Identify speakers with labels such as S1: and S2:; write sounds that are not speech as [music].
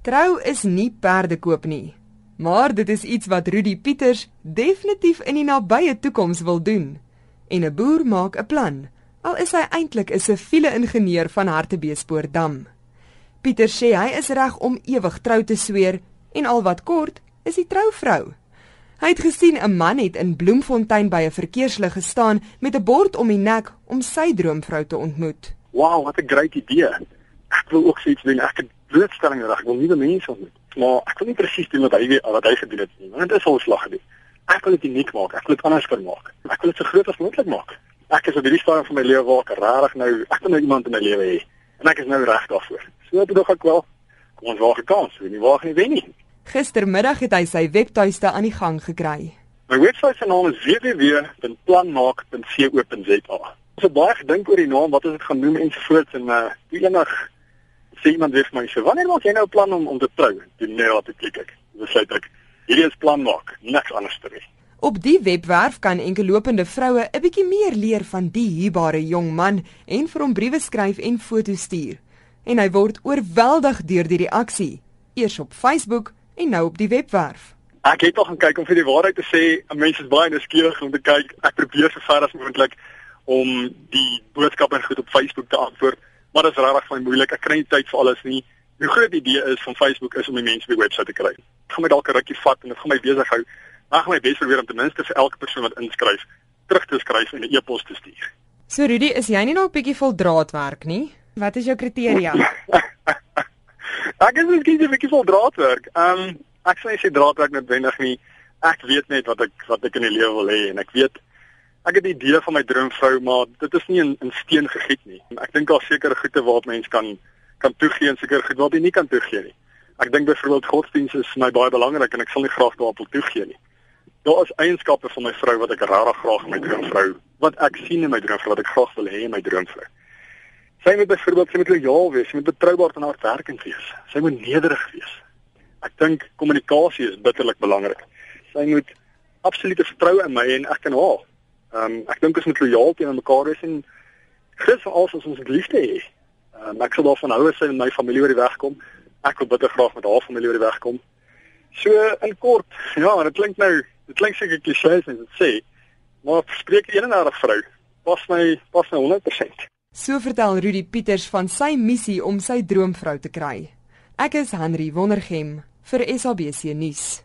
S1: Trou is nie perdekoop nie, maar dit is iets wat Rudy Pieters definitief in die nabye toekoms wil doen. En 'n boer maak 'n plan, al is hy eintlik 'n siviele ingenieur van Hartbeespoortdam. Pieter sê hy is reg om ewig trou te sweer en al wat kort is die trouvrou. Hy het gesien 'n man het in Bloemfontein by 'n verkeerslig gestaan met 'n bord om die nek om sy droomvrou te ontmoet.
S2: Wow, wat 'n great idee. Ek wil ook iets doen. Ek het blootstelling nodig. Ek wil nuwe mense ontmoet. Maar ek wil nie presies doen wat hy weet wat hy gedoen het nie. Want dit is al slag gedoen. Ek wil dit uniek maak. Ek wil dit anders kan maak. Ek wil dit so groot as moontlik maak. Ek is op hierdie stadium van my lewe waar ek regtig nou ek wil nou iemand in my lewe hê. En ek is nou reg daarvoor. So ek dink ek wel kom ons waag 'n kans. Wie nie waag nie wen nie.
S1: Gistermiddag het hy sy webtuiste aan die gang gekry.
S2: My webwerf se naam is www.planmaak.co.za. Ons het baie gedink oor die naam, wat ons dit gaan noem ensovoorts en uh enig sê iemand weer vir my so, wanneer maak jy nou 'n plan om om te trou? Doen nee, wat ek klik ek. Sê ek, hierdie is plan maak, niks anders te doen.
S1: Op die webwerf kan enkellopende vroue 'n bietjie meer leer van die hierbare jong man en vir hom briewe skryf en foto's stuur. En hy word oorweldig deur die reaksie, eers op Facebook en nou op die webwerf.
S2: Ek het al gaan kyk om vir die waarheid te sê, mense is baie nuuskierig om te kyk. Ek probeer so ver as moontlik om die boodskappe goed op Facebook te antwoord maar dit is regtig baie moeilik. Ek kry nie tyd vir alles nie. Die groot idee is van Facebook is om die mense by die webwerf te kry. Ek gaan my dalk 'n rukkie vat en dit gaan my besig hou. Maar ek gaan my bes probeer om ten minste vir elke persoon wat inskryf terug te skryf en 'n e-pos te stuur.
S1: So Rudy, is jy nie nog 'n bietjie vol draadwerk nie? Wat is jou kriteria? [laughs]
S2: ek is miskien 'n bietjie vol draadwerk. Ehm um, ek sê jy draadwerk noodwendig nie. Ek weet net wat ek wat ek in die lewe wil hê en ek weet Ek het 'n idee van my droomvrou, maar dit is nie in, in steen gegiet nie. Ek dink daar sekerre goede waarop mens kan kan toegee en seker goed waarop jy nie kan toegee nie. Ek dink byvoorbeeld godsdienst is vir my baie belangrik en ek sal nie graag daarop wil toegee nie. Daar is eienskappe van my vrou wat ek regtig graag in my droomvrou, wat ek sien in my droomvrou wat ek graag wil hê in my droomvrou. Sy moet byvoorbeeld sy moet lojaal wees, sy moet betroubaar en hardwerkend wees. Sy moet nederig wees. Ek dink kommunikasie is bitterlik belangrik. Sy moet absolute vertroue in my en ek in haar. Ehm um, ek dink ons moet lojaal teenoor mekaar wees en gris vir alles ons liefde hê. Ehm um, ek sal daarvan hou as sy met my familie oor die weg kom. Ek wil bitter graag met haar familie oor die weg kom. So in kort, [laughs] ja, dit klink nou, dit klink seker klisjées en dit sê, maar spreek een en ander vrou. Pas my, pas my 100%.
S1: So vertel Rudy Pieters van sy missie om sy droomvrou te kry. Ek is Henry Wondergem vir SABC nuus.